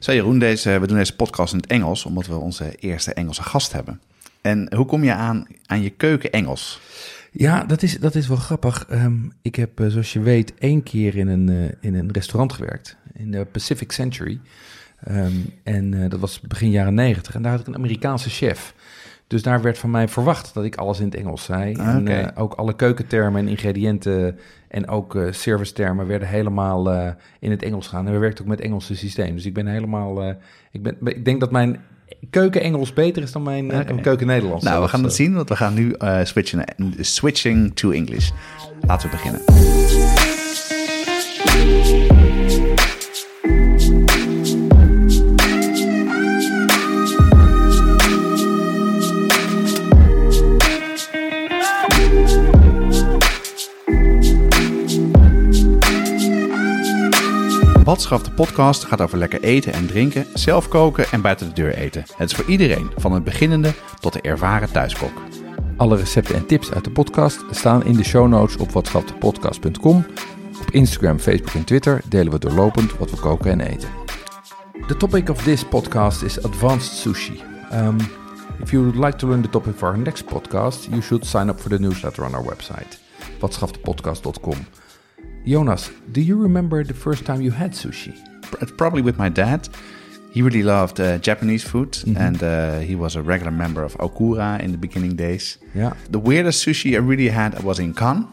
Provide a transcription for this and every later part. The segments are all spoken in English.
Zo Jeroen, deze, we doen deze podcast in het Engels omdat we onze eerste Engelse gast hebben. En hoe kom je aan, aan je keuken Engels? Ja, dat is, dat is wel grappig. Ehm, ik heb, eh, zoals je weet, één keer in een, eh, in een restaurant gewerkt. In de Pacific Century. Ehm, en eh, dat was begin jaren negentig. En daar had ik een Amerikaanse chef. Dus daar werd van mij verwacht dat ik alles in het Engels zei. Ah, en eh, ook alle keukentermen en ingrediënten en ook eh servicetermen werden helemaal eh, in het Engels gaan. En we werkten ook met Engelse systeem. Dus ik ben helemaal... ik, ben, ik denk dat mijn keuken Engels beter is dan mijn keuken Nederlands. Nou, we gaan het zien, want we gaan nu switchen, switching to English. Laten we beginnen. Watschaf de podcast gaat over lekker eten en drinken, zelf koken en buiten de deur eten. Het is voor iedereen, van het beginnende tot de ervaren thuiskok. Alle recepten en tips uit de podcast staan in de show notes op watschapdepodcast.com. Op Instagram, Facebook en Twitter delen we doorlopend wat we koken en eten. The topic of this podcast is advanced sushi. Um, if you would like to learn the topic for our next podcast, you should sign up for the newsletter on our website, watschapdepodcast.com. Jonas, do you remember the first time you had sushi? Probably with my dad. He really loved uh, Japanese food, Mm-hmm. and uh, he was a regular member of Okura in the beginning days. Yeah. The weirdest sushi I really had was in Cannes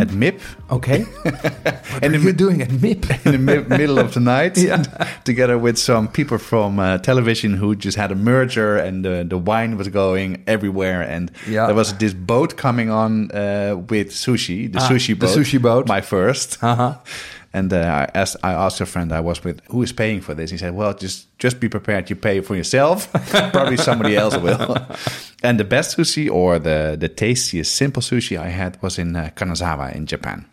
at MIP Okay. what And are you doing at MIP? in the mi- middle of the night, Yeah. together with some people from uh, television who just had a merger, and the the wine was going everywhere, and Yeah. there was this boat coming on uh, with sushi, the Ah, sushi the boat, sushi boat. my first. Uh-huh. And uh, I asked, I asked a friend I was with, who is paying for this? He said, well, just just be prepared. You pay for yourself. Probably somebody else will. and the best sushi or the the tastiest simple sushi I had was in uh, Kanazawa in Japan.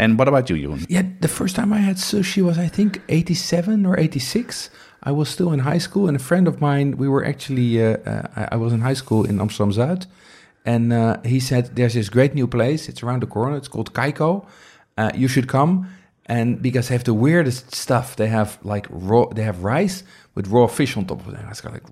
And what about you, Jeroen? Yeah, the first time I had sushi was, I think, 87 or 86. I was still in high school, and a friend of mine, we were actually, uh, uh, I- I was in high school in Amsterdam Zuid. And uh, he said, There's this great new place. It's around the corner. It's called Kaiko. Uh, you should come. And because they have the weirdest stuff, they have like raw, they have rice with raw fish on top of it. I was like,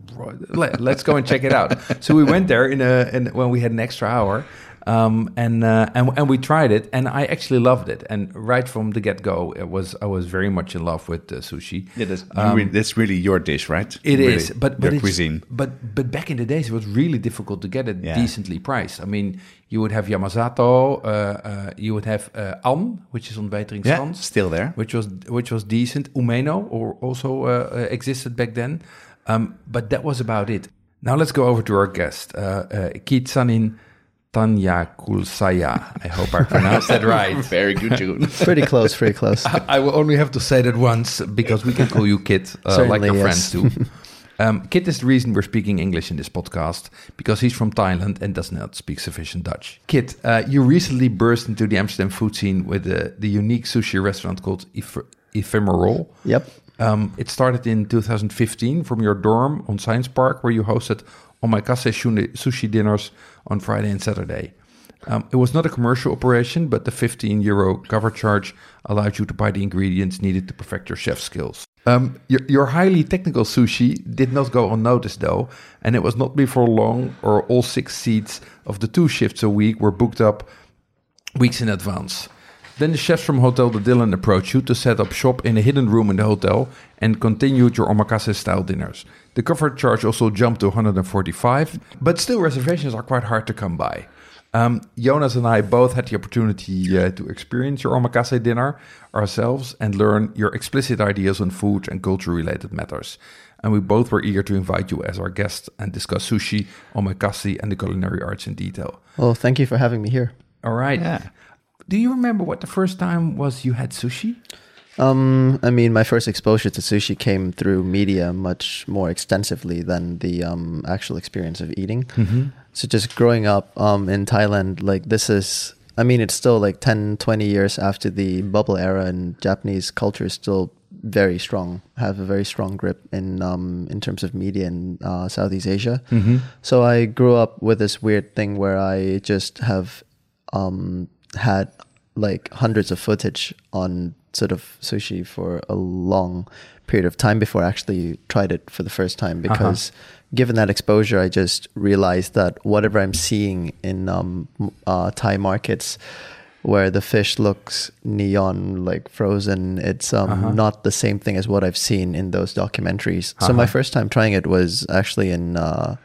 let, let's go and check it out. so we went there in a, in, when we had an extra hour. Um, and, uh, and and we tried it, and I actually loved it. And right from the get go, it was I was very much in love with uh, sushi. Yeah, that's, you really, that's really your dish, right? It really, is, but but cuisine. But but back in the days, it was really difficult to get it Yeah. decently priced. I mean, you would have Yamazato, uh, uh, you would have uh, An, which is on Yeah, still there. which was which was decent. Umeno or also uh, uh, existed back then, um, but that was about it. Now let's go over to our guest, uh, uh, Kitsanin Thanyakulsajjai. I hope I pronounced that right. Very good, Jeroen. Pretty close, pretty close. I will only have to say that once because we can call you Kit, uh, like Certainly, your yes. friends do. Um, Kit is the reason we're speaking English in this podcast because he's from Thailand and does not speak sufficient Dutch. Kit, uh, you recently burst into the Amsterdam food scene with the, the unique sushi restaurant called Eph- Ephemeral. Yep. Um, it started in 2015 from your dorm on Science Park, where you hosted omakase shuni- sushi dinners on Friday and Saturday. Um, it was not a commercial operation, but the 15 euro cover charge allowed you to buy the ingredients needed to perfect your chef skills. Um, your, your highly technical sushi did not go unnoticed, though, and it was not before long, or all six seats of the two shifts a week were booked up weeks in advance. Then the chefs from Hotel de Dylan approached you to set up shop in a hidden room in the hotel and continued your omakase style dinners. The cover charge also jumped to 145, but still reservations are quite hard to come by. Um, Jonas and I both had the opportunity uh, to experience your omakase dinner ourselves and learn your explicit ideas on food and culture related matters. And we both were eager to invite you as our guest and discuss sushi, omakase, and the culinary arts in detail. Well, thank you for having me here. All right. Yeah. Do you remember what the first time was you had sushi? Um, I mean, my first exposure to sushi came through media much more extensively than the um, actual experience of eating. So just growing up um, in Thailand, like this is, I mean, it's still like 10, 20 years after the bubble era, and Japanese culture is still very strong, have a very strong grip in um, in terms of media in uh, Southeast Asia. So I grew up with this weird thing where I just have um, had like hundreds of footage on sort of sushi for a long period of time before I actually tried it for the first time because given that exposure I just realized that whatever I'm seeing in um, uh, Thai markets where the fish looks neon like frozen it's um, not the same thing as what I've seen in those documentaries. So my first time trying it was actually in uh,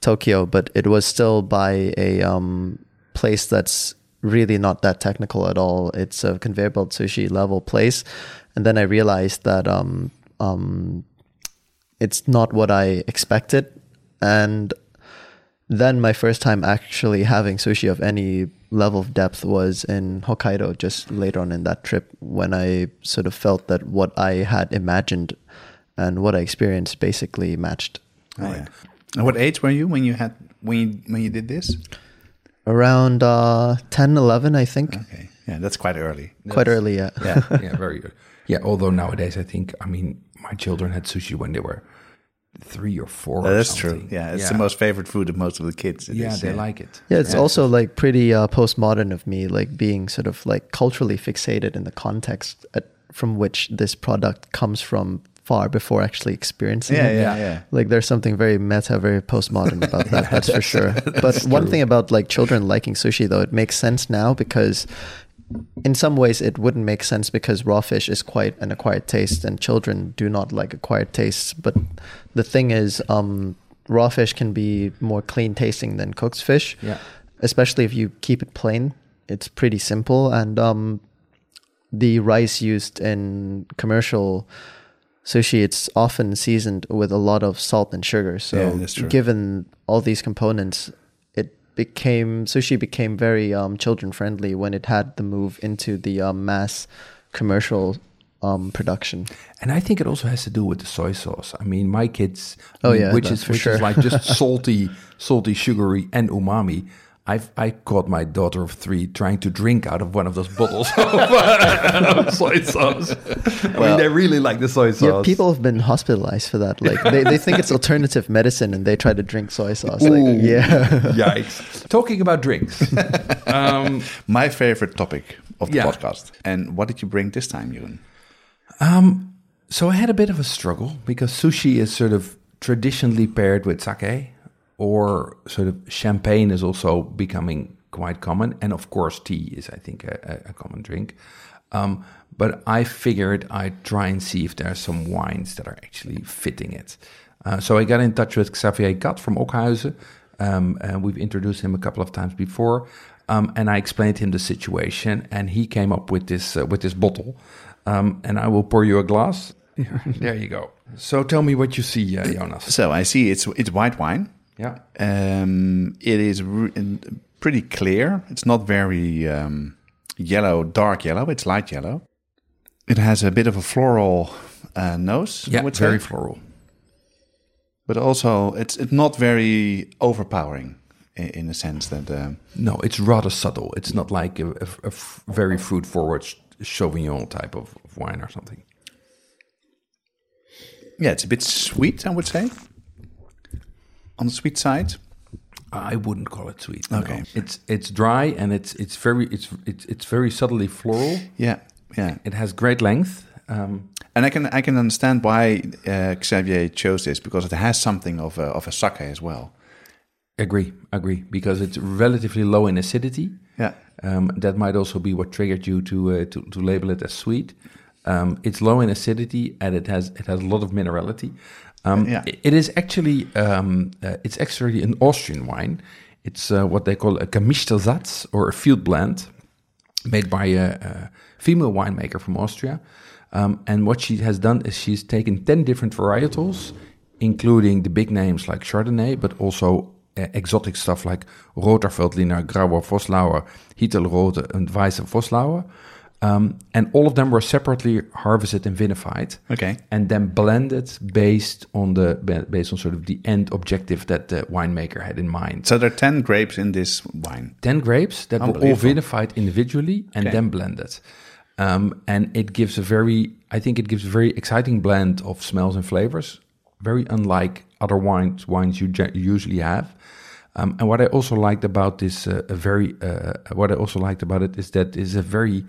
Tokyo but it was still by a um, place that's really not that technical at all. It's a conveyor belt sushi level place, and then I realized that um, um, it's not what I expected, and then my first time actually having sushi of any level of depth was in Hokkaido just later on in that trip when I sort of felt that what I had imagined and what I experienced basically matched. Oh, yeah. And what age were you when you had when you, when you did this? Around uh, 10, 11, I think. Okay, yeah, that's quite early. Quite early, yeah. Yeah, yeah, very good. Yeah, although nowadays I think, I mean, my children had sushi when they were three or four. or that's true. Yeah, it's the most favorite food of most of the kids. It Yeah, is, they like it. Yeah, it's also like pretty uh, postmodern of me, like being sort of like culturally fixated in the context at, from which this product comes from far before actually experiencing Yeah, it. yeah, yeah. Like there's something very meta, very postmodern about that. that's for sure. But one thing about like children liking sushi, though, it makes sense now because in some ways it wouldn't make sense because raw fish is quite an acquired taste and children do not like acquired tastes but the thing is um, raw fish can be more clean tasting than cooked fish Yeah. especially if you keep it plain it's pretty simple and um, the rice used in commercial sushi it's often seasoned with a lot of salt and sugar so Yeah, given all these components it became sushi became very um, children friendly when it had the move into the um, mass commercial um, production And I think it also has to do with the soy sauce. I mean, my kids, Oh, yeah, which is for which sure. is like just salty, salty, sugary, and umami. I've I caught my daughter of three trying to drink out of one of those bottles of, of soy sauce. I mean, they really like the soy sauce. yeah people have been hospitalized for that like they, they think it's alternative medicine and they try to drink soy sauce like yeah Yikes! Talking about drinks, um, My favorite topic of the Yeah. podcast. And what did you bring this time, Jeroen? So I had a bit of a struggle because sushi is sort of traditionally paired with sake, or sort of champagne is also becoming quite common, and of course tea is, I think, a, a- a common drink. Um, but I figured I'd try and see if there are some wines that are actually fitting it. Uh, so I got in touch with Xavier Gat from Okhuizen. Um, and we've introduced him a couple of times before, um, and I explained him the situation, and he came up with this uh, with this bottle. Um, and I will pour you a glass. there you go. So tell me what you see, uh, Jonas. So I see it's it's white wine. Yeah. Um, it is re- pretty clear. It's not very um, yellow, dark yellow. It's light yellow. It has a bit of a floral uh, nose. Yeah, very floral. but also it's it's not very overpowering in, in a sense that um, No, it's rather subtle. It's not like a, a- a f- very fruit forward Sauvignon type of, of wine or something. yeah, it's a bit sweet. I would say on the sweet side. I wouldn't call it sweet. no. Okay. It's it's dry and it's it's very it's it's it's very subtly floral. Yeah, yeah. It has great length. Um, And I can I can understand why uh, Xavier chose this because it has something of a, of a sake as well. agree, agree, because it's relatively low in acidity. Yeah, Um, that might also be what triggered you to uh, to, to label it as sweet. Um, it's low in acidity and it has it has a lot of minerality. Um, Yeah. It is actually um, uh, it's actually an Austrian wine. It's uh, what they call a gemischter Satz or a field blend, made by a, a female winemaker from Austria. Um, and what she has done is she's taken ten different varietals, including the big names like Chardonnay, but also uh, exotic stuff like Roter Veltliner, Grauer Voslauer, Hittelrote, and Weiße Voslauer. Um, and all of them were separately harvested and vinified. Okay. And then blended based on the based on sort of the end objective that the winemaker had in mind. So there are 10 grapes in this wine. 10 grapes that were all vinified individually and Okay. then blended. Um, and it gives a very, I think it gives a very exciting blend of smells and flavors, very unlike other wines wines you usually have. Um, and what I also liked about this, uh, a very, uh, what I also liked about it is that it's a very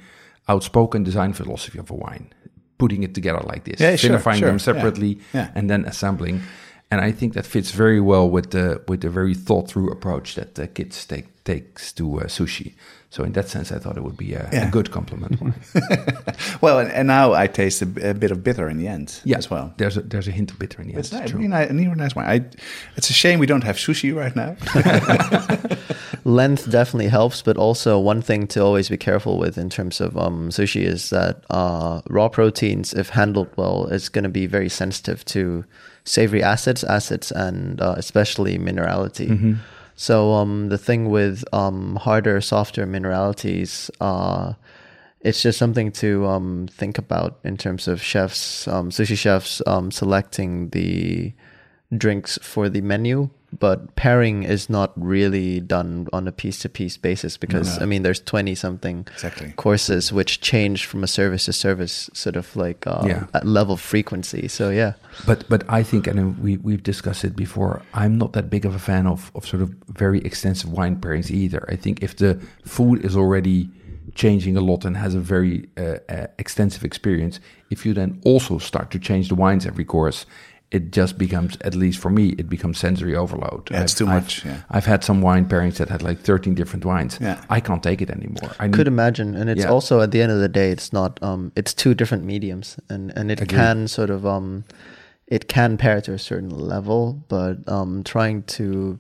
outspoken design philosophy of a wine, putting it together like this, Yeah, sure, vinifying sure, them separately yeah. and then assembling. And I think that fits very well with the with the very thought through approach that the kids take takes to uh, sushi. So in that sense, I thought it would be a, Yeah. a good compliment. Well, and, and now I taste a, a bit of bitter in the end yeah, as well. There's a there's a hint of bitter in the end. It's nice, true. really nice, really nice wine. I, it's a shame we don't have sushi right now. length definitely helps, but also one thing to always be careful with in terms of um, sushi is that uh, raw proteins, if handled well, is going to be very sensitive to savory acids, acids, and uh, especially minerality. So um, the thing with um, harder, softer mineralities, uh, it's just something to um, think about in terms of chefs, um, sushi chefs um, selecting the drinks for the menu. But pairing is not really done on a piece to piece basis because I mean there's twenty something Exactly. courses which change from a service to service, sort of like uh, Yeah. at level frequency. So yeah, But but I think, and we we've discussed it before. I'm not that big of a fan of of sort of very extensive wine pairings either. I think if the food is already changing a lot and has a very uh, uh, extensive experience, if you then also start to change the wines every course, it just becomes, at least for me, it becomes sensory overload. Yeah, it's too I've- much, yeah. I've had some wine pairings that had like 13 different wines. Yeah. I can't take it anymore. I could need, imagine and it's Yeah. also at the end of the day it's not um it's two different mediums and and it Agreed. can sort of um it can pair to a certain level but um trying to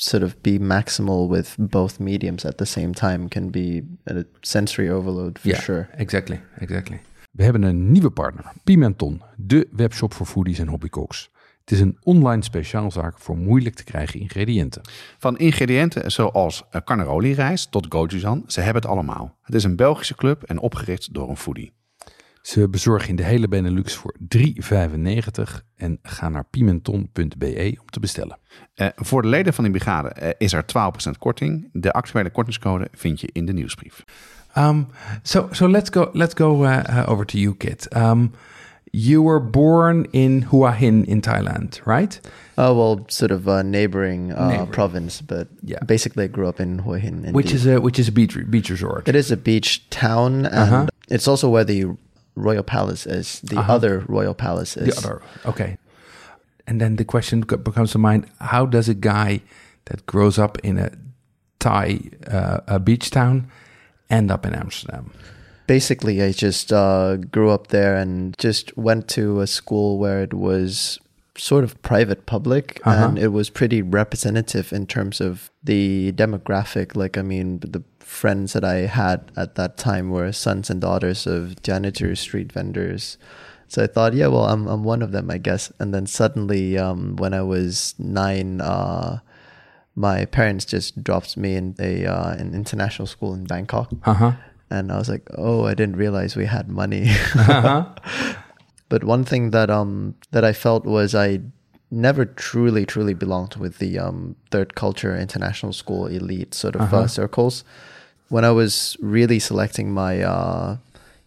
sort of be maximal with both mediums at the same time can be a sensory overload for yeah, sure exactly, exactly. We hebben een nieuwe partner, Pimenton, de webshop voor foodies en hobbycooks. Het is een online speciaalzaak voor moeilijk te krijgen ingrediënten. Van ingrediënten zoals eh, carnaroli-rijst tot gochujang, ze hebben het allemaal. Het is een Belgische club en opgericht door een foodie. Ze bezorgen in de hele Benelux voor 3,95 en ga naar pimenton.be om te bestellen. Eh, voor de leden van die brigade eh, is er 12% korting. De actuele kortingscode vind je in de nieuwsbrief. Um, so so let's go let's go uh, uh, over to you, Kit. Um, you were born in Hua Hin in Thailand, right? oh well sort of a neighboring, uh, Neighboring. province but Yeah. basically i grew up in hua hin Which is a which is a beach beach resort. It is a beach town, and Uh-huh. it's also where the royal palace is. The Uh-huh. other royal palace is. The other, okay. And then the question co- becomes to mind: How does a guy that grows up in a Thai uh, a beach town end up in Amsterdam? Basically, I just uh, grew up there and just went to a school where it was sort of private public Uh-huh. and it was pretty representative in terms of the demographic like i mean the friends that i had at that time were sons and daughters of janitors street vendors so i thought yeah well i'm, I'm one of them i guess and then suddenly um, when i was nine uh, my parents just dropped me in a uh, an international school in bangkok Uh huh. and I was like, "Oh, I didn't realize we had money." Uh-huh. but one thing that um that I felt was I never truly truly belonged with the um third culture international school elite sort of uh Uh-huh. circles. When I was really selecting my uh,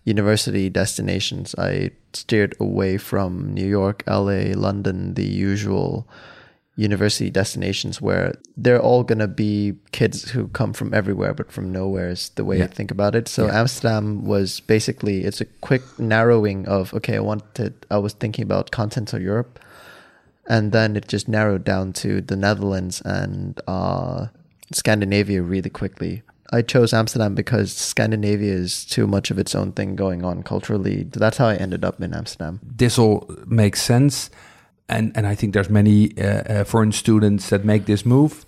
university destinations, I steered away from New York, LA, London, the usual university destinations where they're all going to be kids who come from everywhere but from nowhere is the way Yeah. I think about it. So Yeah. Amsterdam was basically it's a quick narrowing of okay, I wanted I was thinking about continental Europe and then it just narrowed down to the Netherlands and uh, Scandinavia really quickly. I chose Amsterdam because Scandinavia is too much of its own thing going on culturally. That's how I ended up in Amsterdam. this all makes sense, and and I think there's many uh, uh, foreign students that make this move,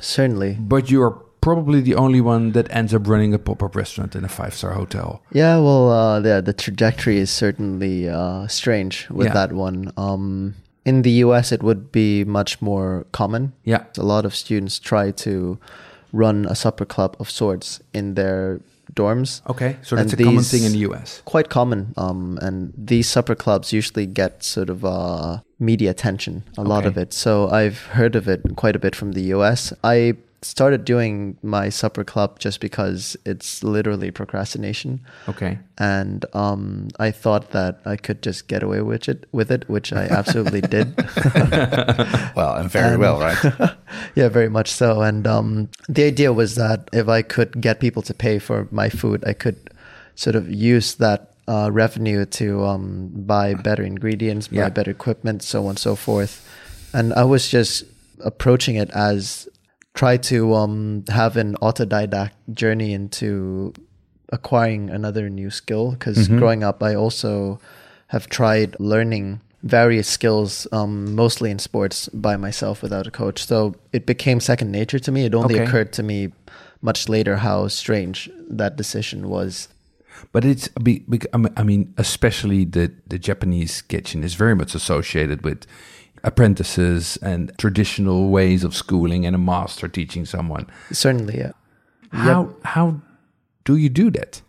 Certainly. but you're probably the only one that ends up running a pop-up restaurant in a five-star hotel. Yeah, well, uh, yeah, the trajectory is certainly uh, strange with Yeah. that one. Um, in the US, it would be much more common. Yeah. A lot of students try to run a supper club of sorts in their dorms. Okay, so And that's a common thing in the US. Quite common. Um, and these supper clubs usually get sort of uh, media attention, a lot of it. So I've heard of it quite a bit from the US. I started doing my supper club just because it's literally procrastination. Okay. And um, I thought that I could just get away with it, with it, which I absolutely did. Well, and very And- well, right? yeah, very much so. And um, the idea was that if I could get people to pay for my food, I could sort of use that uh, revenue to um, buy better ingredients, buy Yeah. better equipment, so on and so forth. And I was just approaching it as try to um, have an autodidact journey into acquiring another new skill. Because growing up, I also have tried learning various skills, um, mostly in sports, by myself without a coach. So it became second nature to me. It only Okay. occurred to me much later how strange that decision was. But it's I mean- especially the the Japanese kitchen is very much associated with apprentices and traditional ways of schooling and a master teaching someone. Certainly, yeah. How how do you do that?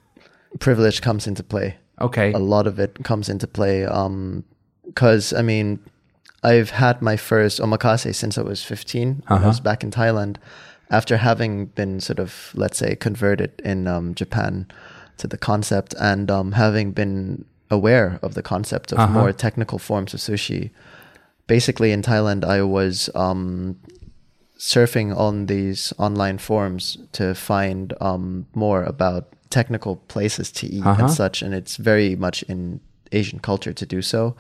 privilege comes into play. Okay. a lot of it comes into play. Um, cause I mean, I've had my first omakase since I was 15 I Uh-huh. was back in Thailand after having been sort of, let's say, converted in um, Japan to the concept and um, having been aware of the concept of Uh-huh. more technical forms of sushi. Basically, in Thailand, I was um, surfing on these online forums to find um, more about technical places to eat Uh-huh. and such, and it's very much in Asian culture to do so.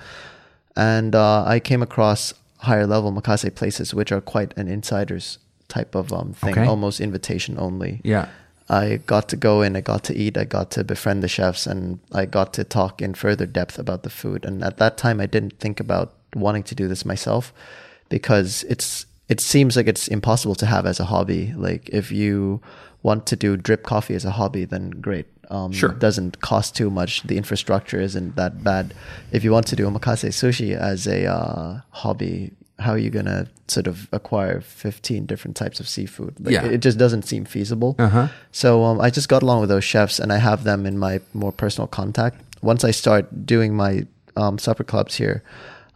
And uh, I came across higher level makase places, which are quite an insider's type of um, thing, Okay. almost invitation only. yeah. I got to go in, I got to eat, I got to befriend the chefs, and I got to talk in further depth about the food. And at that time, I didn't think about wanting to do this myself because it's it seems like it's impossible to have as a hobby. Like if you want to do drip coffee as a hobby, then great. Um, Sure. it doesn't cost too much. The infrastructure isn't that bad. If you want to do omakase sushi as a uh, hobby, how are you gonna sort of acquire fifteen different types of seafood? Like, Yeah. it just doesn't seem feasible. Uh-huh. So um, I just got along with those chefs, and I have them in my more personal contact. Once I start doing my um, supper clubs here,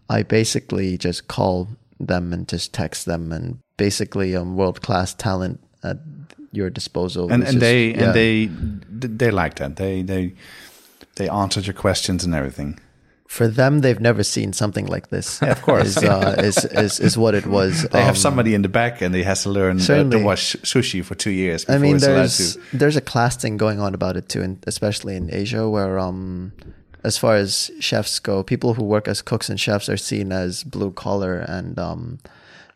I basically just call them and just text them, and basically um, world class talent at your disposal. and and just- they yeah. and they they like that. They they they answered your questions and everything. For them, they've never seen something like this. Yeah, of course. is, uh, is, is is what it was. They have Um, somebody in the back, and they has to learn uh, to wash sushi for two years I mean, there's to. there's a class thing going on about it too, and especially in Asia, where um, as far as chefs go, people who work as cooks and chefs are seen as blue collar, and um,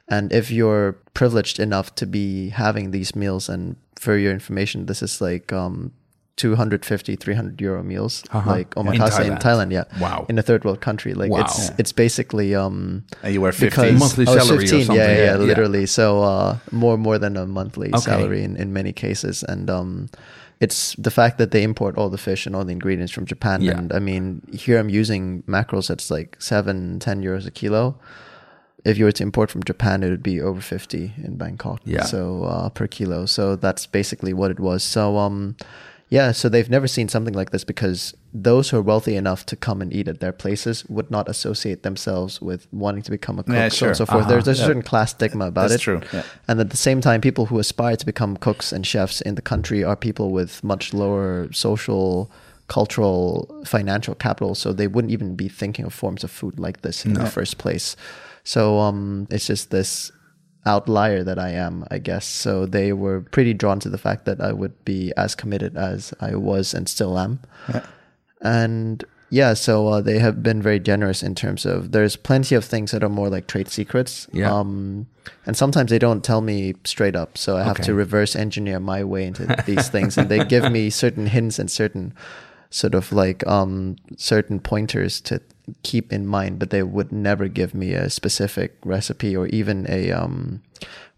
and if you're privileged enough to be having these meals, and for your information, this is like um. 250 300 euro meals Uh-huh. like In omakase in Thailand. Thailand. yeah Wow. in a third world country like Wow. it's Yeah. it's basically um And you were because fifteen. Monthly I was salary or 15, something, Yeah, yeah, yeah, yeah. literally. So uh, more more than a monthly Okay. salary in, in many cases, and um, it's the fact that they import all the fish and all the ingredients from Japan. Yeah. And I mean, here I'm using mackerels that's like seven, ten euros a kilo. If you were to import from Japan, it would be over fifty in Bangkok. Yeah. So uh, per kilo. So that's basically what it was. So um, yeah. So they've never seen something like this because those who are wealthy enough to come and eat at their places would not associate themselves with wanting to become a cook, Yeah, so on and so forth. Uh-huh. There's, there's a certain class stigma about That's it. true, yeah. And at the same time, people who aspire to become cooks and chefs in the country are people with much lower social, cultural, financial capital. So they wouldn't even be thinking of forms of food like this in the first place. So um, it's just this outlier that I am, I guess. So they were pretty drawn to the fact that I would be as committed as I was and still am. And yeah, so uh, they have been very generous in terms of there's plenty of things that are more like trade secrets. Yeah. Um, and sometimes they don't tell me straight up, so I have Okay. to reverse engineer my way into these things, and they give me certain hints and certain sort of like um, certain pointers to keep in mind, but they would never give me a specific recipe or even a um,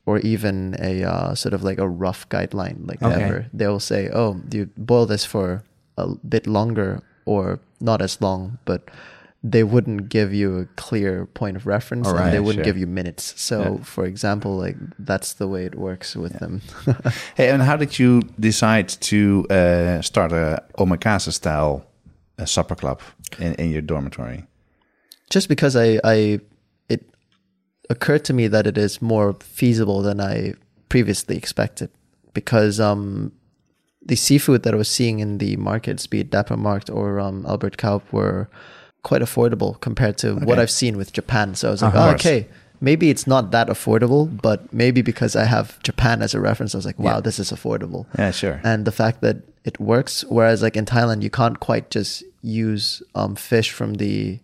or even a uh, sort of like a rough guideline. Like Okay. never, they'll say, "Oh, you boil this for a bit longer or not as long," but they wouldn't give you a clear point of reference All and they wouldn't sure. give you minutes. So, Yeah. for example, like that's the way it works with them. Hey, and how did you decide to uh, start a omakase style uh, supper club in, in your dormitory? just because I, I it occurred to me that it is more feasible than I previously expected because um the seafood that I was seeing in the markets, be it Dapper Markt or um, Albert Cuyp, were quite affordable compared to what I've seen with Japan. So I was like, oh, okay, maybe it's not that affordable, but maybe because I have Japan as a reference, I was like, wow, Yeah. this is affordable Yeah, sure. and the fact that it works. Whereas like in Thailand, you can't quite just use um, fish from the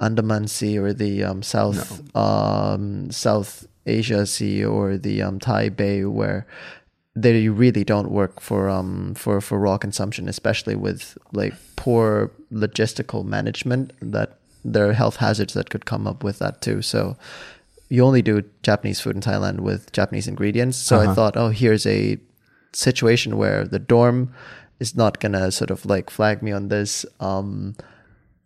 Andaman Sea or the um, South um, South Asia Sea or the um, Thai Bay, where they really don't work for um for for raw consumption, especially with like poor logistical management. That there are health hazards that could come up with that too. So you only do Japanese food in Thailand with Japanese ingredients. So I Uh-huh. thought, oh, here's a situation where the dorm is not gonna sort of like flag me on this. Um,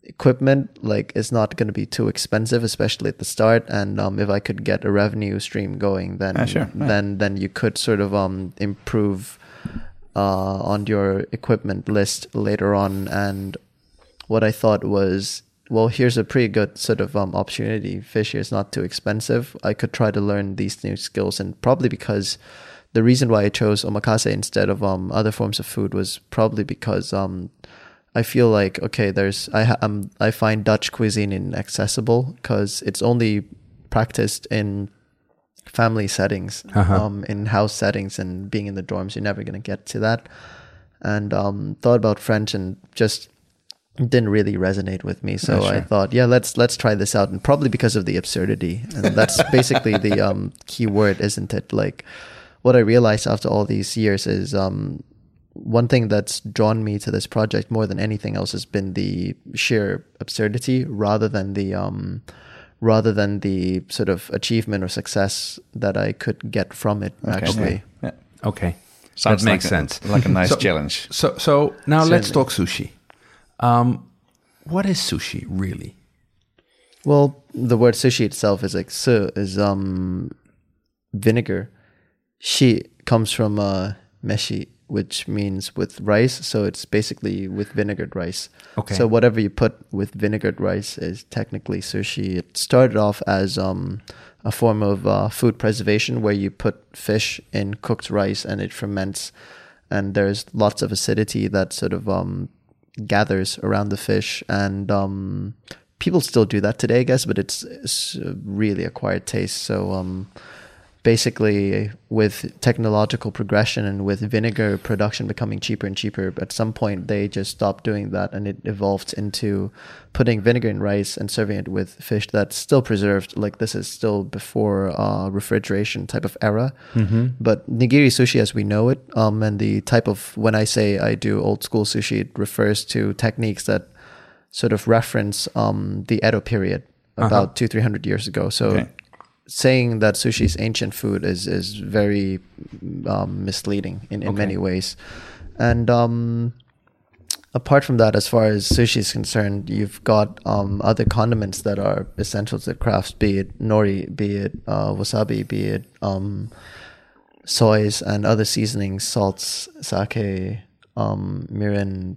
equipment like it's not going to be too expensive, especially at the start. And um, if I could get a revenue stream going, then Ah, sure, yeah. then then you could sort of um, improve uh, on your equipment list later on. And what I thought was, well, here's a pretty good sort of um, opportunity. Fish is not too expensive. I could try to learn these new skills, and probably because the reason why I chose omakase instead of um, other forms of food was probably because um, I feel like okay, there's I ha- um, I find Dutch cuisine inaccessible because it's only practiced in family settings, Uh-huh. um, in house settings, and being in the dorms, you're never gonna get to that. And um, thought about French and just didn't really resonate with me. So Yeah, I thought, yeah, let's let's try this out, and probably because of the absurdity, and that's basically the um, key word, isn't it? Like what I realized after all these years is um, one thing that's drawn me to this project more than anything else has been the sheer absurdity rather than the um, rather than the sort of achievement or success that I could get from it. Okay. Actually, Yeah. Okay. Sounds that makes like a- sense. like a nice So- challenge. So, so now let's talk sushi. Um, what is sushi really? Well, the word sushi itself is like su is um vinegar. Shi comes from uh meshi, which means with rice, so it's basically with vinegared rice. Okay. So whatever you put with vinegared rice is technically sushi. It started off as um a form of uh, food preservation where you put fish in cooked rice and it ferments and there's lots of acidity that sort of um gathers around the fish and um people still do that today i guess but it's, it's a really acquired taste so um basically with technological progression and with vinegar production becoming cheaper and cheaper at some point they just stopped doing that and it evolved into putting vinegar in rice and serving it with fish that's still preserved. Like this is still before uh, refrigeration type of era. But nigiri sushi as we know it um, and the type of when i say i do old school sushi it refers to techniques that sort of reference um, the edo period about two three hundred years ago. So Okay. Saying that sushi is ancient food is is very um, misleading in, in Okay. many ways. And um, apart from that, as far as sushi is concerned, you've got um, other condiments that are essential to the craft, be it nori, be it uh, wasabi, be it um, soys and other seasonings, salts, sake, um, mirin.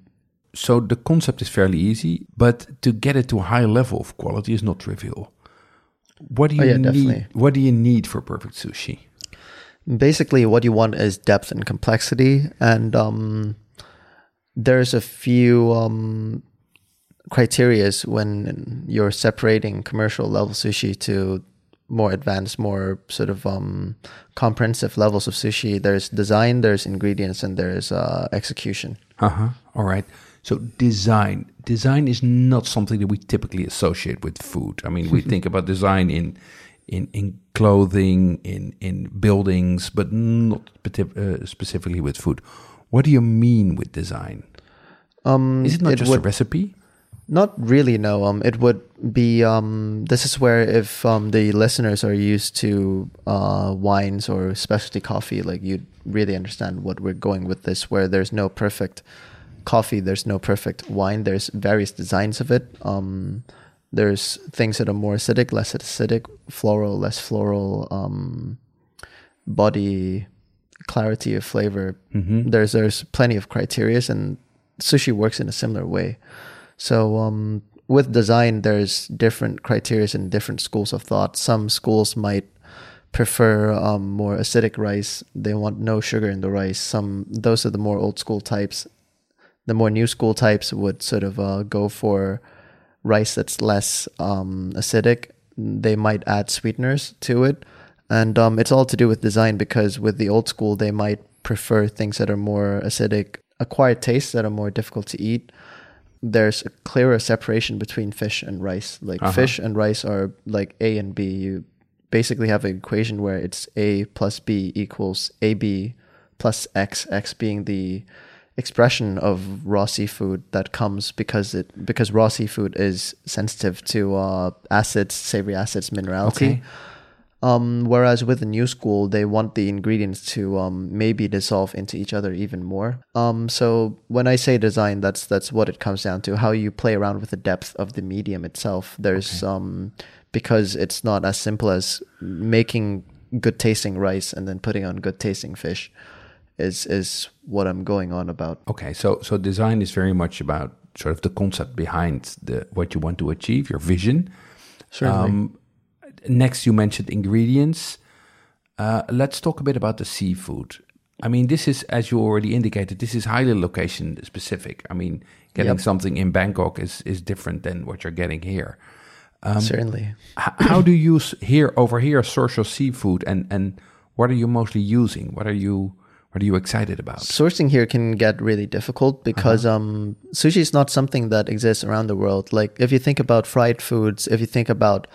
So the concept is fairly easy, but to get it to a high level of quality is not trivial. What do you Oh, yeah, need? definitely. What do you need for perfect sushi? basically what you want is depth and complexity and um there's a few um criterias when you're separating commercial level sushi to more advanced more sort of um comprehensive levels of sushi there's design there's ingredients and there's uh execution Uh huh. All right. So design. Design is not something that we typically associate with food. I mean, we think about design in in in clothing, in in buildings, but not uh, specifically with food. What do you mean with design? um Is it not just would- a recipe? Not really, no. Um, it would be. Um, this is where if um, the listeners are used to uh, wines or specialty coffee, like you'd really understand what we're going with this. Where there's no perfect coffee, there's no perfect wine. There's various designs of it. Um, There's things that are more acidic, less acidic, floral, less floral, um, body, clarity of flavor. Mm-hmm. There's there's plenty of criteria, and sushi works in a similar way. So um, with design, there's different criteria and different schools of thought. Some schools might prefer um, more acidic rice. They want no sugar in the rice. Some those are the more old school types. The more new school types would sort of uh, go for rice that's less um, acidic. They might add sweeteners to it, and um, it's all to do with design. Because with the old school, they might prefer things that are more acidic, acquired tastes that are more difficult to eat. There's a clearer separation between fish and rice. Like Uh-huh. fish and rice are like A and B. You basically have an equation where it's A plus B equals AB plus X, X being the expression of raw seafood that comes because it because raw seafood is sensitive to uh, acids, savory acids, minerality. Okay. Um, whereas with the new school, they want the ingredients to um, maybe dissolve into each other even more. Um, so when I say design, that's that's what it comes down to: how you play around with the depth of the medium itself. There's um, because it's not as simple as making good tasting rice and then putting on good tasting fish. Is is what I'm going on about. Okay, so so design is very much about sort of the concept behind the what you want to achieve, your vision. Certainly. Um, next, you mentioned ingredients. Uh, let's talk a bit about the seafood. I mean, this is, as you already indicated, this is highly location specific. I mean, getting Yep. something in Bangkok is is different than what you're getting here. Certainly. How do you here over here source your seafood, and and what are you mostly using? What are you what are you excited about? sourcing here can get really difficult because um, sushi is not something that exists around the world. Like if you think about fried foods, if you think about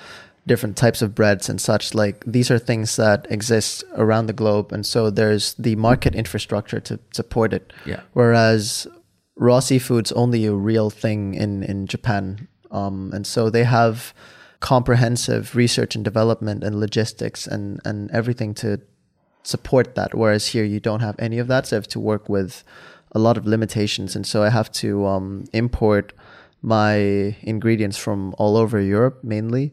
different types of breads and such, like these are things that exist around the globe, and so there's the market infrastructure to support it. Yeah. Whereas raw seafood's only a real thing in in Japan, um, and so they have comprehensive research and development and logistics and and everything to support that. Whereas here you don't have any of that, so I have to work with a lot of limitations, and so I have to um, import my ingredients from all over Europe mainly.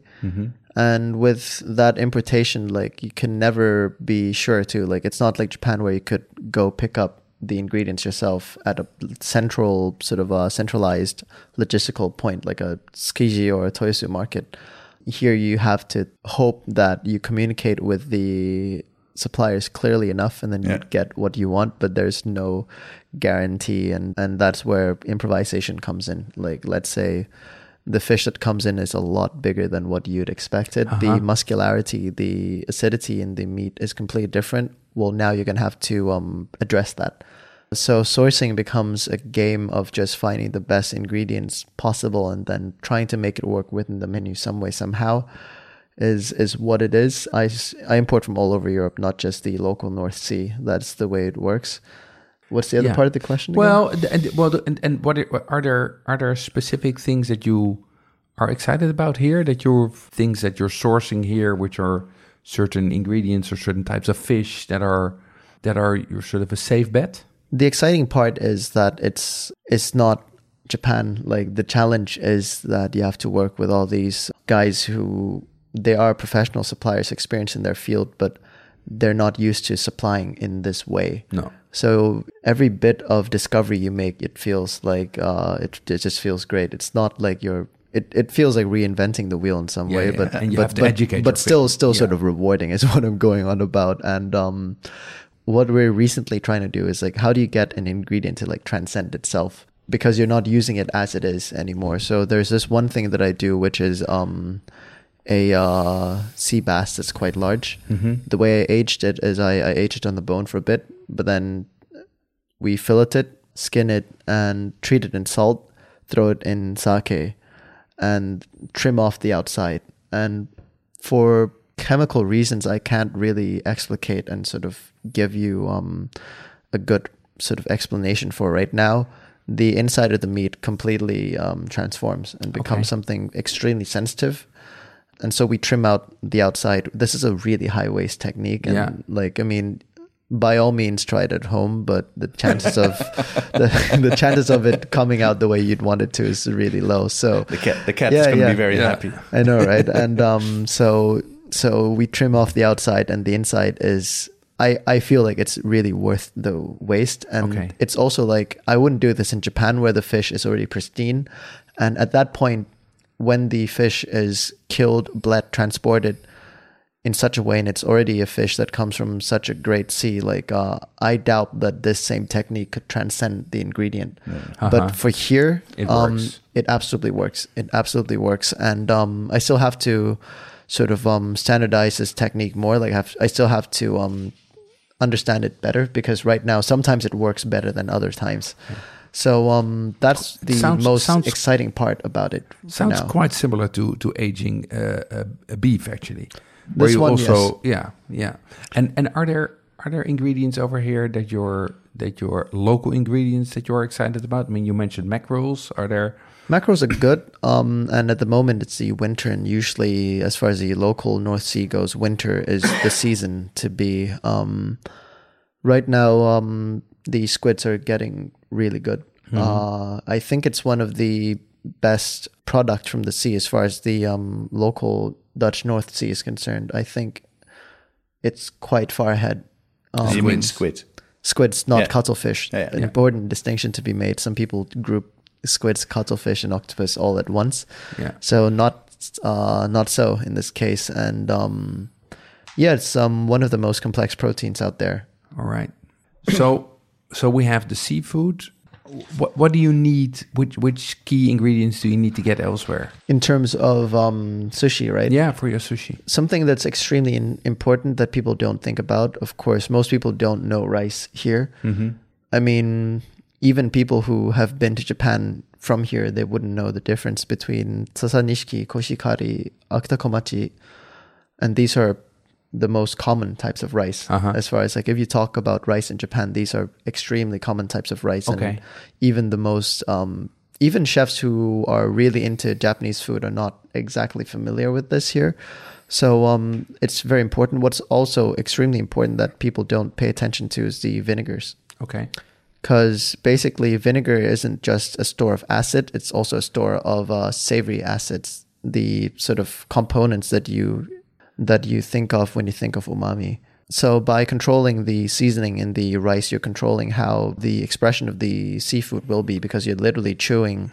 And with that importation, like you can never be sure to like it's not like Japan where you could go pick up the ingredients yourself at a central sort of a centralized logistical point like a Tsukiji or a Toyosu market. Here you have to hope that you communicate with the suppliers clearly enough and then you Yeah. get what you want but there's no guarantee. And and that's where improvisation comes in. Like let's say the fish that comes in is a lot bigger than what you'd expected. Uh-huh. the muscularity the acidity in the meat is completely different. Well now you're going to have to um address that. So sourcing becomes a game of just finding the best ingredients possible and then trying to make it work within the menu some way somehow is is what it is. I, I import from all over Europe, not just the local North Sea. That's the way it works. What's the other Yeah. part of the question? again? Well, and well, and, and what are, are there are there specific things that you are excited about here that you're things that you're sourcing here, which are certain ingredients or certain types of fish that are that are your sort of a safe bet? the exciting part is that it's it's not Japan. Like the challenge is that you have to work with all these guys who they are professional suppliers, experienced in their field, but they're not used to supplying in this way. No. So every bit of discovery you make, it feels like uh, it, it just feels great. It's not like you're. It, it feels like reinventing the wheel in some Yeah, way, yeah. but but, but, educate but still still sort of rewarding is what I'm going on about. And um, what we're recently trying to do is like how do you get an ingredient to like transcend itself because you're not using it as it is anymore. So there's this one thing that I do, which is um, a uh, sea bass that's quite large. Mm-hmm. The way I aged it is I, I aged it on the bone for a bit, but then we fillet it, skin it, and treat it in salt, throw it in sake, and trim off the outside. And for chemical reasons, I can't really explicate and sort of give you um, a good sort of explanation for right now. The inside of the meat completely um, transforms and becomes Okay. something extremely sensitive. And so we trim out the outside. This is a really high waste technique. And Yeah. like, I mean, by all means try it at home, but the chances of the, the chances of it coming out the way you'd want it to is really low. So The cat, the cat is Yeah, going to yeah. be very Yeah. happy. I know, right? and um, so so we trim off the outside, and the inside is. I, I feel like it's really worth the waste, and Okay. it's also like I wouldn't do this in Japan where the fish is already pristine, and at that point, when the fish is killed, bled, transported in such a way, and it's already a fish that comes from such a great sea, like uh, I doubt that this same technique could transcend the ingredient. Uh-huh. But for here, It um, works. it absolutely works. It absolutely works, and um, I still have to sort of um, standardize this technique more. Like I, have, I still have to um, understand it better because right now sometimes it works better than other times. So um, that's the Sounds- most sounds- exciting part about it. Sounds quite similar to to aging uh, a, a beef, actually. Where This you one, also, yeah, yeah. And and are there are there ingredients over here that you're that your local ingredients that you're excited about? I mean, you mentioned mackerels. Are there? Mackerels are good, um, and at the moment it's the winter, and usually, as far as the local North Sea goes, winter is the season to be. Um, right now, um, the squids are getting really good. Uh, I think it's one of the best product from the sea as far as the um, local Dutch North Sea is concerned. I think it's quite far ahead. Um, you mean squid? squids, not Yeah. cuttlefish. Yeah, yeah. An important distinction to be made. Some people group squids, cuttlefish, and octopus all at once. Yeah. So not uh, not so in this case. And um, yeah, it's um, one of the most complex proteins out there. All right. So so we have the seafood. What what do you need? Which which key ingredients do you need to get elsewhere? In terms of um, sushi, right? Yeah, for your sushi. Something that's extremely in- important that people don't think about. Of course, most people don't know rice here. Mm-hmm. I mean, even people who have been to Japan from here, they wouldn't know the difference between sasanishiki, koshihikari, akitakomachi, and these are the most common types of rice. Uh-huh. As far as like if you talk about rice in Japan, these are extremely common types of rice. Okay. And even the most um, even chefs who are really into Japanese food are not exactly familiar with this here. So um, it's very important. What's also extremely important that people don't pay attention to is the vinegars Okay. because basically vinegar isn't just a store of acid it's also a store of uh, savory acids the sort of components that you that you think of when you think of umami. So by controlling the seasoning in the rice you're controlling how the expression of the seafood will be because you're literally chewing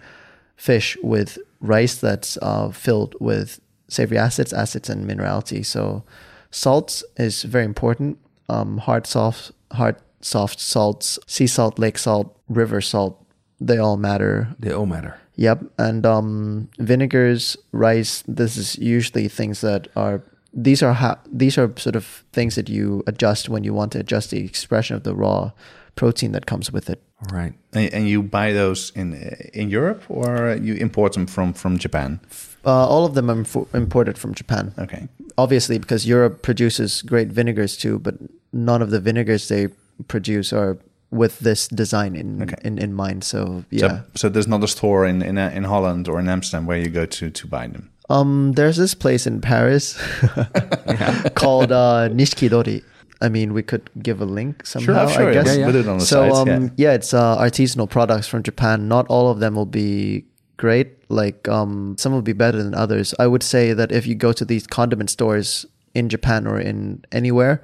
fish with rice that's uh, filled with savory acids acids and minerality. So salts is very important. Um, hard soft hard soft salts sea salt lake salt river salt they all matter. They all matter. yep and um, vinegars rice this is usually things that are these are ha- these are sort of things that you adjust when you want to adjust the expression of the raw protein that comes with it Right, And, and you buy those in in Europe or you import them from from Japan? uh, all of them are impo- imported from japan Okay. obviously because Europe produces great vinegars too, but none of the vinegars they produce are with this design in Okay. in, in mind. So yeah. So, so there's not a store in in, in Holland or in Amsterdam where you go to to buy them. Um there's this place in Paris called uh Nishikidori. I mean, we could give a link somehow, sure. I guess. yeah, Yeah, yeah. Put it on the so um yeah. yeah, it's uh, artisanal products from Japan. Not all of them will be great. Like um some will be better than others. I would say that if you go to these condiment stores in Japan or in anywhere,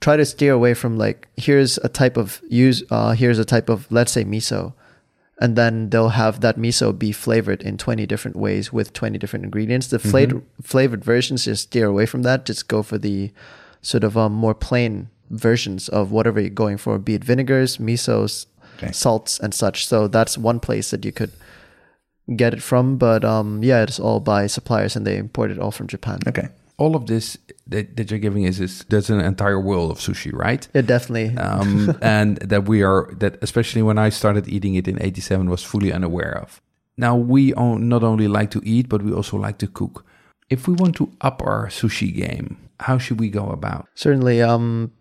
try to steer away from like here's a type of use uh here's a type of let's say miso. And then they'll have that miso be flavored in 20 different ways with 20 different ingredients. The flavored flavored versions just steer away from that. Just go for the sort of um, more plain versions of whatever you're going for, be it vinegars, misos, Okay. salts, and such. So that's one place that you could get it from. But um, yeah, it's all by suppliers and they import it all from Japan. Okay. All of this that, that you're giving is, is there's an entire world of sushi, right? Yeah, definitely. um, and that we are that especially when I started eating it in '87 was fully unaware of. Now we not only like to eat, but we also like to cook. If we want to up our sushi game, how should we go about? Certainly. Um,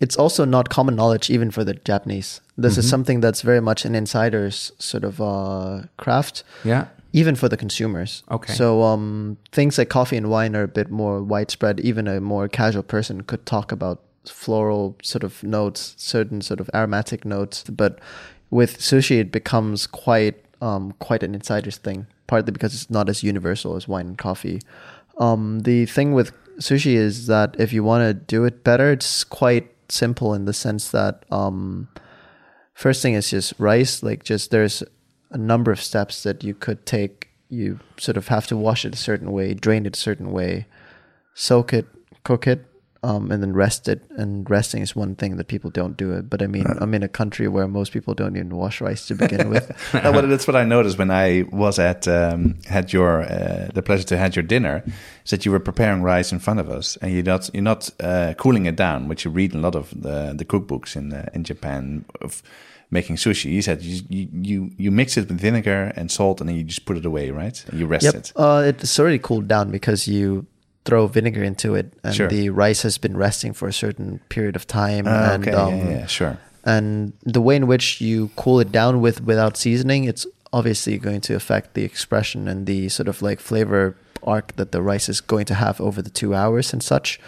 it's also not common knowledge even for the Japanese. This is something that's very much an insider's sort of uh, craft. Yeah, even for the consumers. Okay. So um, things like coffee and wine are a bit more widespread. Even a more casual person could talk about floral sort of notes, certain sort of aromatic notes. But with sushi, it becomes quite um, quite an insider's thing. Partly because it's not as universal as wine and coffee. Um, the thing with sushi is that if you want to do it better, it's quite simple in the sense that um, first thing is just rice. Like just there's a number of steps that you could take. You sort of have to wash it a certain way, drain it a certain way, soak it, cook it, um, and then rest it. And resting is one thing that people don't do it. But I mean, I'm in a country where most people don't even wash rice to begin with. no, but that's what I noticed when I was at um, had your uh, the pleasure to had your dinner. Is that you were preparing rice in front of us, and you're not you're not uh, cooling it down, which you read in a lot of the the cookbooks in uh, in Japan of making sushi. You said you, you you mix it with vinegar and salt, and then you just put it away, right? And you rest yep. it. Uh, it's already cooled down because you throw vinegar into it, and Sure. the rice has been resting for a certain period of time. Ah, and okay, um, yeah, yeah, sure. and the way in which you cool it down with without seasoning it's obviously going to affect the expression and the sort of like flavor arc that the rice is going to have over the two hours and such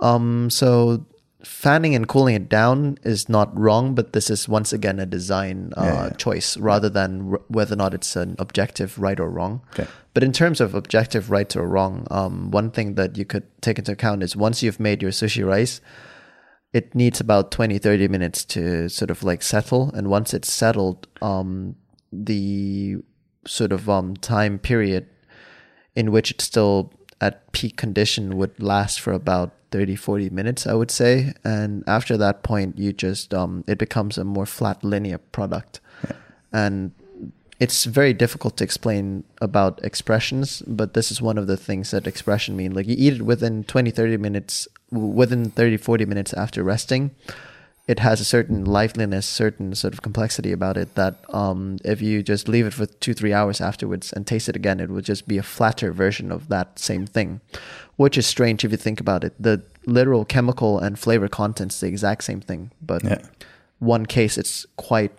um so fanning and cooling it down is not wrong but this is once again a design uh, Yeah, yeah. choice rather than r- whether or not it's an objective right or wrong Okay. but in terms of objective right or wrong um, one thing that you could take into account is once you've made your sushi rice it needs about 20 30 minutes to sort of like settle and once it's settled um the sort of um time period in which it's still at peak condition would last for about 30 40 minutes i would say. And after that point you just um it becomes a more flat linear product. And it's very difficult to explain about expressions but this is one of the things that expression mean. Like you eat it within 20 30 minutes within 30 40 minutes after resting it has a certain liveliness certain sort of complexity about it that um, if you just leave it for two three hours afterwards and taste it again it would just be a flatter version of that same thing which is strange if you think about it the literal chemical and flavor content's the exact same thing but Yeah. one case it's quite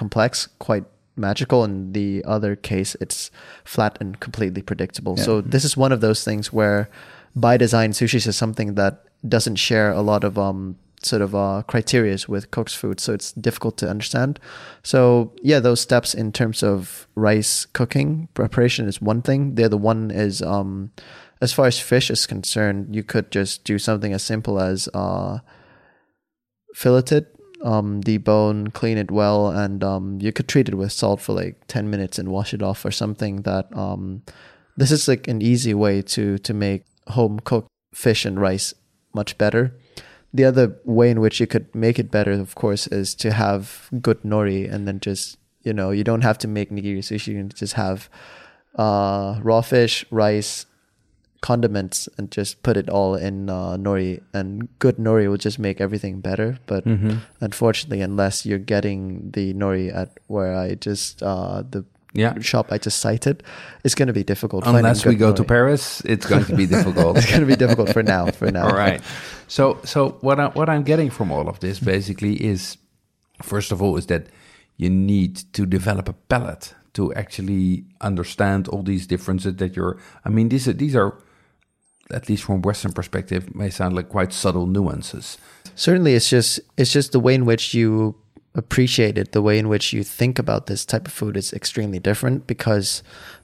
complex, quite magical, and the other case it's flat and completely predictable. So this is one of those things where, by design, sushi is something that doesn't share a lot of um sort of uh criterias with cooked food, so it's difficult to understand. So yeah, those steps in terms of rice cooking preparation is one thing. The other one is um as far as fish is concerned, you could just do something as simple as uh fillet it, um, debone, clean it well, and um, you could treat it with salt for like ten minutes and wash it off or something. That um, this is like an easy way to to make home cooked fish and rice much better. The other way in which you could make it better, of course, is to have good nori, and then just you know you don't have to make nigiri sushi. You can just have uh, raw fish, rice, condiments and just put it all in uh, nori and good nori will just make everything better but Mm-hmm. unfortunately unless you're getting the nori at where i just uh, the Yeah. shop i just cited it's going to be difficult Unless we go to. Paris, it's going to be difficult. it's going to be difficult for now for now All right. So, so what I, what I'm getting from all of this basically is, first of all, is that you need to develop a palate to actually understand all these differences that you're. I mean, these are these are, at least from Western perspective, may sound like quite subtle nuances. certainly it's just it's just the way in which you appreciate it the way in which you think about this type of food is extremely different because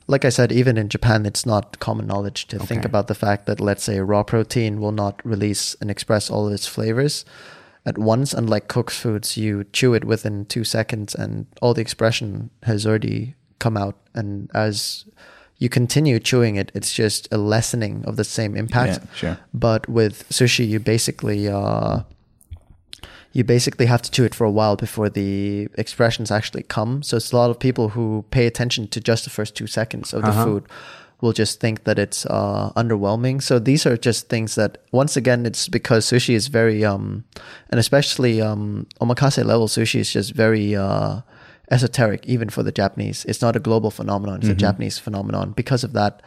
like i said even in japan it's not common knowledge to think about the fact that let's say raw protein will not release and express all of its flavors at once. Unlike cooked foods you chew it within two seconds and all the expression has already come out. And as you continue chewing it it's just a lessening of the same impact Yeah, sure. but with sushi you basically uh you basically have to chew it for a while before the expressions actually come so it's a lot of people who pay attention to just the first two seconds of the Uh-huh. food will just think that it's uh underwhelming so these are just things that once again it's because sushi is very um and especially um omakase level sushi is just very uh esoteric even for the japanese it's not a global phenomenon it's a japanese phenomenon because of that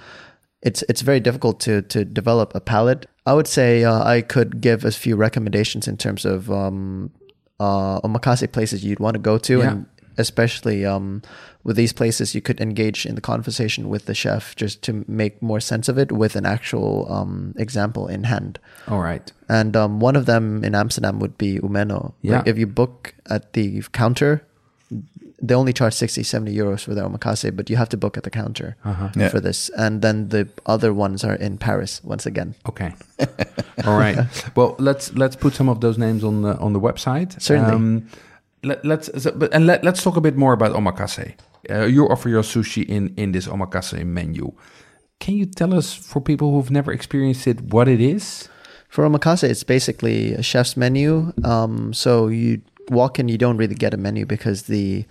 it's it's very difficult to to develop a palate. I would say uh, I could give a few recommendations in terms of um, uh, omakase places you'd want to go to, Yeah. and especially um, with these places, you could engage in the conversation with the chef just to make more sense of it with an actual um, example in hand. All right. And um, one of them in Amsterdam would be Umeno. Yeah. Like if you book at the counter, they only charge 60, 70 euros for their omakase, but you have to book at the counter Uh-huh. Yeah. for this. And then the other ones are in Paris once again. Okay. All right. Well, let's let's put some of those names on the on the website. Certainly. let, let's so- but and let, let's talk a bit more about omakase. Uh, you offer your sushi in in this omakase menu. Can you tell us for people who've never experienced it what it is? For omakase, it's basically a chef's menu. Um, so you walk in, you don't really get a menu because the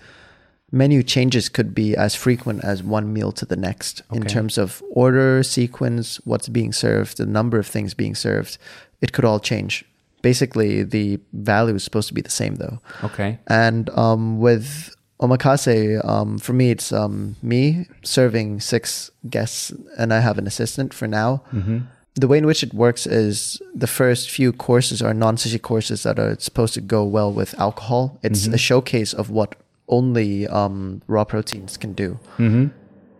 menu changes could be as frequent as one meal to the next in terms of order, sequence, what's being served, the number of things being served. It could all change. Basically, the value is supposed to be the same though. Okay. And um, with omakase, um, for me, it's um, me serving six guests, and I have an assistant for now. The way in which it works is the first few courses are non sushi courses that are supposed to go well with alcohol. It's a showcase of what only um, raw proteins can do. Mm-hmm.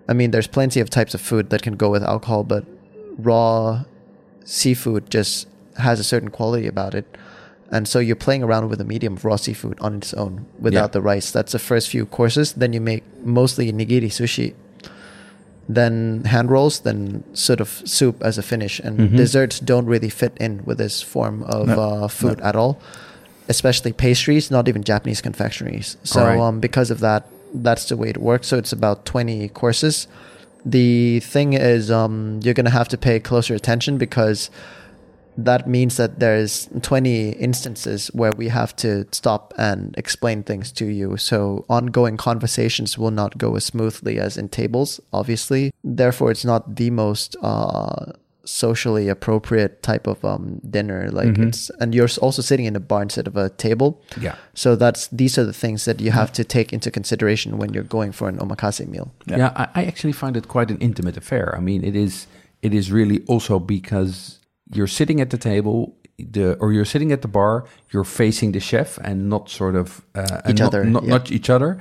I mean, there's plenty of types of food that can go with alcohol, but raw seafood just has a certain quality about it. And so you're playing around with a medium of raw seafood on its own without Yeah. the rice. That's the first few courses. Then you make mostly nigiri sushi, then hand rolls, then sort of soup as a finish. And Mhm. desserts don't really fit in with this form of No. uh, food at all, especially pastries, not even Japanese confectionaries. So Alright. um, because of that, that's the way it works. So it's about 20 courses. The thing is, um, you're going to have to pay closer attention because that means that there's 20 instances where we have to stop and explain things to you. So ongoing conversations will not go as smoothly as in tables, obviously. Therefore, it's not the most uh, socially appropriate type of um, dinner. Like Mhm. it's, and you're also sitting in a bar instead of a table. Yeah. So that's these are the things that you have to take into consideration when you're going for an omakase meal. Yeah. Yeah, I, I actually find it quite an intimate affair. I mean, it is it is really also because you're sitting at the table, the or you're sitting at the bar, you're facing the chef and not sort of uh, and Each not, other, not, yeah. not each other.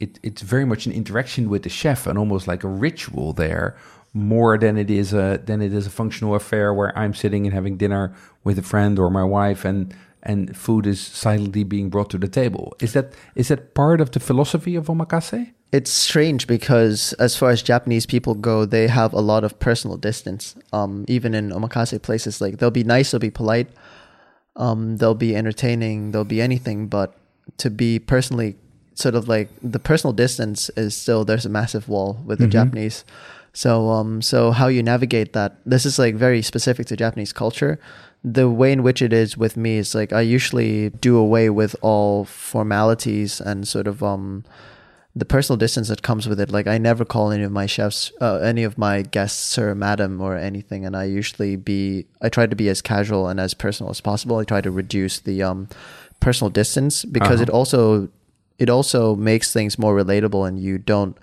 It, it's very much an interaction with the chef and almost like a ritual there, more than it is a than it is a functional affair where I'm sitting and having dinner with a friend or my wife and and food is silently being brought to the table. Is that is that part of the philosophy of omakase? It's strange because as far as Japanese people go, they have a lot of personal distance. Um, even in omakase places, like they'll be nice, they'll be polite, um, they'll be entertaining, they'll be anything, but to be personally sort of like the personal distance is still there's a massive wall with the Mhm. Japanese. So um so how you navigate that this is like very specific to Japanese culture. The way in which it is with me is like I usually do away with all formalities and sort of um the personal distance that comes with it. Like I never call any of my chefs, uh, any of my guests, sir, madam, or anything. And I usually be, I try to be as casual and as personal as possible. I try to reduce the um, personal distance because Uh-huh. it also, it also makes things more relatable, and you don't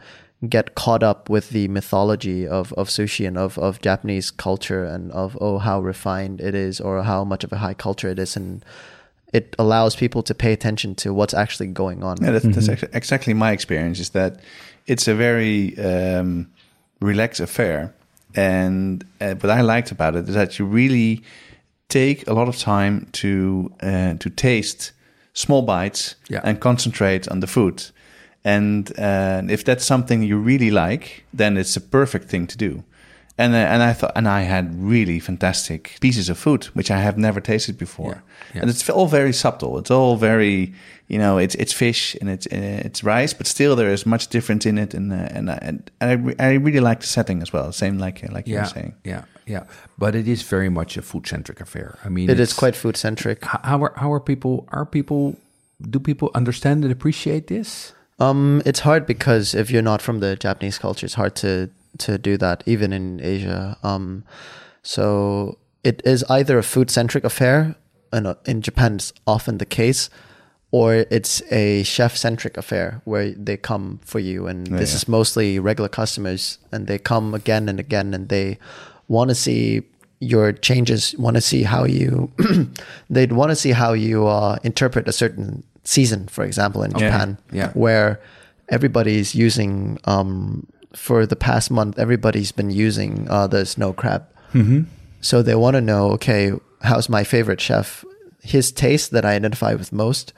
get caught up with the mythology of, of sushi and of, of Japanese culture and of oh how refined it is or how much of a high culture it is and it allows people to pay attention to what's actually going on. Yeah, that's, that's actually exactly my experience. Is that it's a very um, relaxed affair, and uh, what I liked about it is that you really take a lot of time to uh, to taste small bites Yeah. and concentrate on the food. And uh, if that's something you really like, then it's a perfect thing to do. And uh, and I thought, and I had really fantastic pieces of food which I have never tasted before. Yeah, yeah. And it's all very subtle. It's all very, you know, it's it's fish and it's uh, it's rice, but still there is much difference in it. And uh, and I- and I, re- I really like the setting as well. Same like uh, like you were saying. Yeah, yeah. But it is very much a food centric affair. I mean, It is quite food centric. How are how are people? Are people? Do people understand and appreciate this? Um, it's hard because if you're not from the Japanese culture, it's hard to to do that, even in Asia. Um, so it is either a food centric affair, and uh, in Japan it's often the case, or it's a chef centric affair where they come for you, and Yeah, this yeah. is mostly regular customers, and they come again and again, and they want to see your changes, want to see how you, they'd want to see how you uh, interpret a certain season, for example, in Japan, yeah. where everybody's using um, for the past month, everybody's been using uh, the snow crab. Mm-hmm. So they want to know, okay, how's my favorite chef? His taste that I identify with most.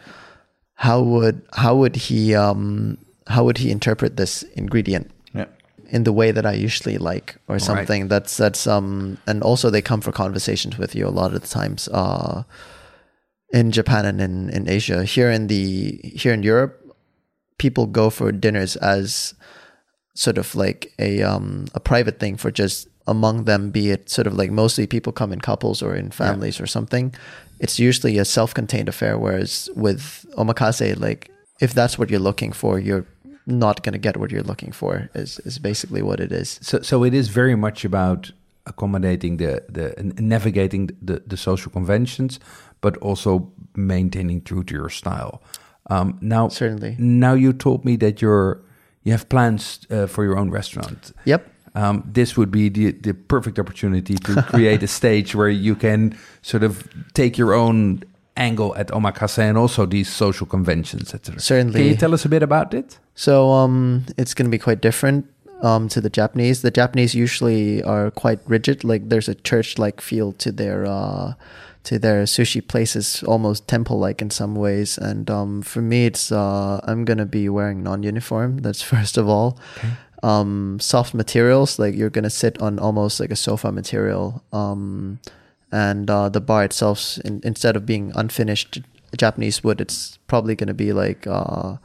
How would how would he um, how would he interpret this ingredient Yeah. in the way that I usually like, or something? That's that's um, and also they come for conversations with you a lot of the times. Uh, in Japan and in, in Asia, here in the here in Europe, people go for dinners as sort of like a um a private thing for just among them be it sort of like mostly people come in couples or in families or something. It's usually a self-contained affair whereas with omakase like if that's what you're looking for you're not going to get what you're looking for is is basically what it is. So, so it is very much about accommodating the the navigating the the social conventions, but also maintaining true to your style. Um, now, Certainly. Now you told me that you're you have plans uh, for your own restaurant. yep Um, this would be the the perfect opportunity to create a stage where you can sort of take your own angle at omakase and also these social conventions, etc. Certainly. Can you tell us a bit about it? So um, it's going to be quite different um, to the Japanese. The Japanese usually are quite rigid. Like there's a church-like feel to their uh, to their sushi places, almost temple-like in some ways. And um, for me, it's uh, I'm gonna be wearing non-uniform. That's first of all. Um, soft materials, like you're gonna sit on almost like a sofa material. Um, and uh, the bar itself, in, instead of being unfinished Japanese wood, it's probably gonna be like. Uh,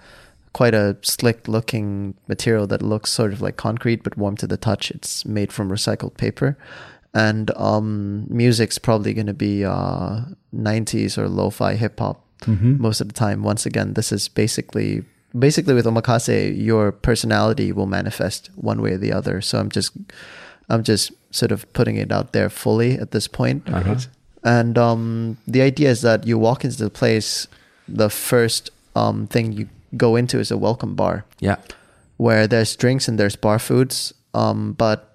quite a slick looking material that looks sort of like concrete but warm to the touch. It's made from recycled paper. And um, music's probably going to be uh, 90s or lo-fi hip hop most of the time. Once again, this is basically basically with omakase, your personality will manifest one way or the other. So I'm just I'm just sort of putting it out there fully at this point. And um, the idea is that you walk into the place, the first um, thing you go into is a welcome bar Yeah. where there's drinks and there's bar foods. Um, but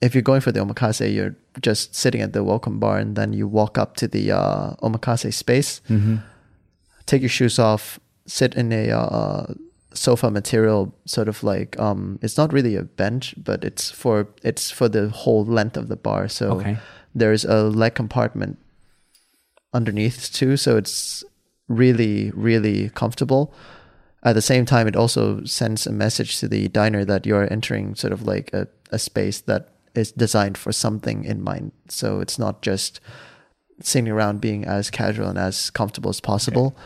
if you're going for the omakase, you're just sitting at the welcome bar and then you walk up to the uh, omakase space, take your shoes off, sit in a uh, sofa material, sort of like um, it's not really a bench, but it's for it's for the whole length of the bar. So Okay. there's a leg compartment underneath too, so it's really really comfortable. At the same time, it also sends a message to the diner that you're entering sort of like a, a space that is designed for something in mind. So it's not just sitting around being as casual and as comfortable as possible.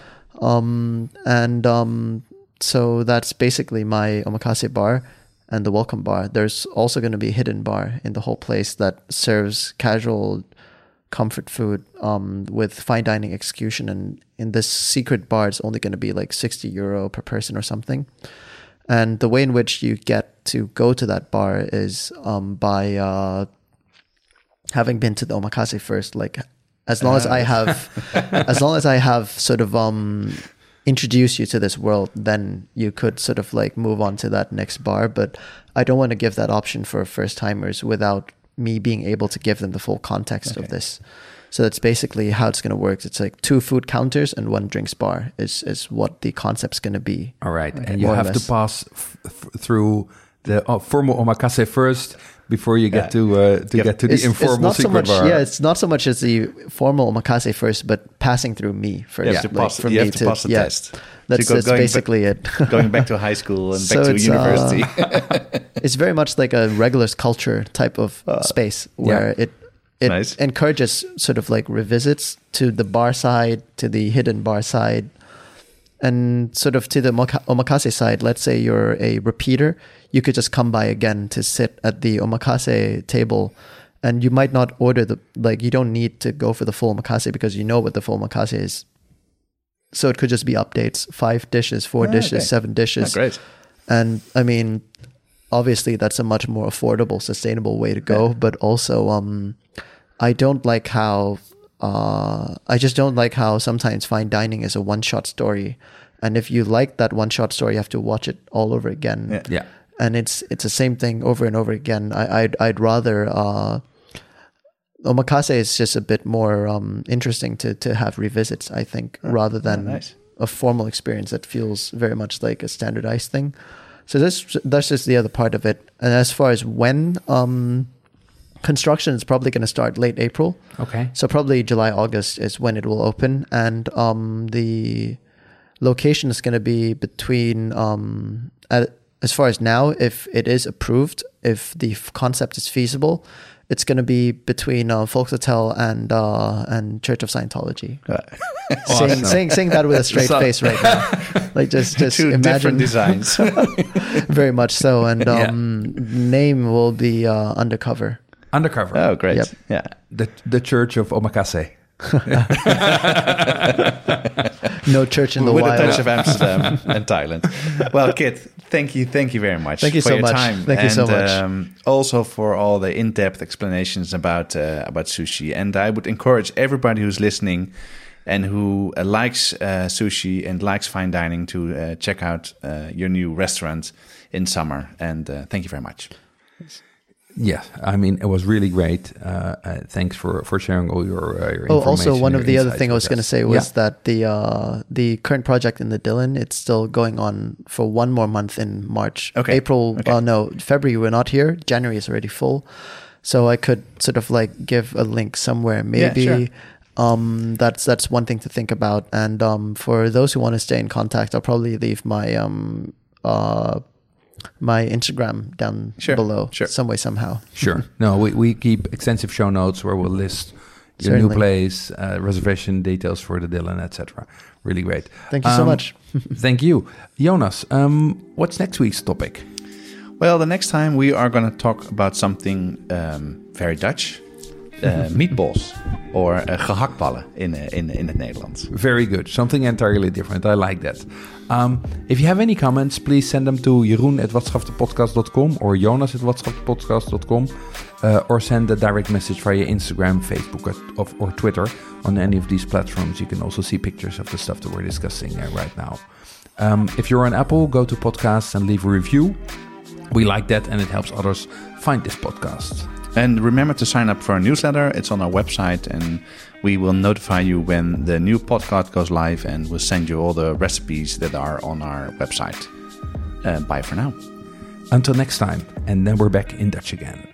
Um, and um, so that's basically my omakase bar and the welcome bar. There's also going to be a hidden bar in the whole place that serves casual comfort food um, with fine dining execution. And in this secret bar, it's only going to be like 60 euro per person or something. And the way in which you get to go to that bar is um, by uh, having been to the omakase first. Like as long as I have, as long as I have sort of um, introduced you to this world, then you could sort of like move on to that next bar. But I don't want to give that option for first timers without me being able to give them the full context of this. So that's basically how it's going to work. It's like two food counters and one drinks bar is is what the concept's going to be. All right, and you More have to pass f- f- through the uh, formal omakase first before you get Yeah. to uh, to Yeah. get to the It's, informal it's not so secret much, bar. yeah. It's not so much as the formal omakase first, but passing through me first. You have to pass, for you me have to pass the yeah, test. That's, So go- that's going back- basically it. Going back to high school and So back to it's, uh, university. it's very much like a regulars culture type of space where it it Nice. encourages sort of like revisits to the bar side, to the hidden bar side, and sort of to the omakase side. Let's say you're a repeater, you could just come by again to sit at the omakase table. And you might not order the like you don't need to go for the full omakase because you know what the full omakase is. So it could just be updates, five dishes, four Ah, dishes, okay. seven Oh, dishes. great. And I mean, obviously that's a much more affordable, sustainable way to go. Yeah. But also, um, I don't like how uh, I just don't like how sometimes fine dining is a one shot story. And if you like that one shot story, you have to watch it all over again. Yeah. yeah. And it's it's the same thing over and over again. I, I'd I'd rather uh, omakase is just a bit more um, interesting to to have revisits. I think rather than nice. a formal experience that feels very much like a standardized thing. So this that's just the other part of it. And as far as when um, construction is probably going to start late April. Okay. So probably July August is when it will open, and um, the location is going to be between um, at, as far as now, if it is approved, if the f- concept is feasible, it's going to be between uh, Volkshotel and uh, and Church of Scientology. saying, saying saying that with a straight So- face right now, like just just Two imagine different designs. very much so, and Yeah. um, name will be uh, undercover. Undercover. oh, great. Yep. Yeah. The the Church of Omakase. No church in the With wild. a touch of Amsterdam and Thailand. Well, Kit, thank you, thank you very much. Thank you for so your much. Time. Thank you so much. Um, also for all the in-depth explanations about uh, about sushi. And I would encourage everybody who's listening and who uh, likes uh, sushi and likes fine dining to uh, check out uh, your new restaurant in summer. And uh, thank you very much. Yeah, I mean it was really great. Uh, uh, thanks for for sharing all your uh, your Oh, information. also one of the other insights thing I was going to say was Yeah. that the uh, the current project in the Dylan it's still going on for one more month in March. Okay. April, Okay. uh, no, February we're not here. January is already full, so I could sort of like give a link somewhere. Maybe Yeah, sure. um, that's that's one thing to think about. And um, for those who want to stay in contact, I'll probably leave my um, uh, my Instagram down Sure, below sure. some way somehow. Sure. No, we, we keep extensive show notes where we'll list your new Certainly. place, uh, reservation details for the Dylan, etc. Really great. Thank you so Um, much. Thank you, Jonas. Um, what's next week's topic? Well, the next time we are going to talk about something um, very Dutch. Uh, meatballs or uh, gehaktballen in, uh, in, in het Nederlands. Very good. Something entirely different. I like that. Um, if you have any comments, please send them to jeroen at watschaftdepodcast.com or jonas at watschaftdepodcast.com uh, or send a direct message via Instagram, Facebook, of, or Twitter. On any of these platforms, you can also see pictures of the stuff that we're discussing uh, right now. Um, if you're on Apple, go to podcasts and leave a review. We like that and it helps others find this podcast. And remember to sign up for our newsletter. It's on our website, and we will notify you when the new podcast goes live, and we'll send you all the recipes that are on our website. Uh, bye for now. Until next time, and then we're back in Dutch again.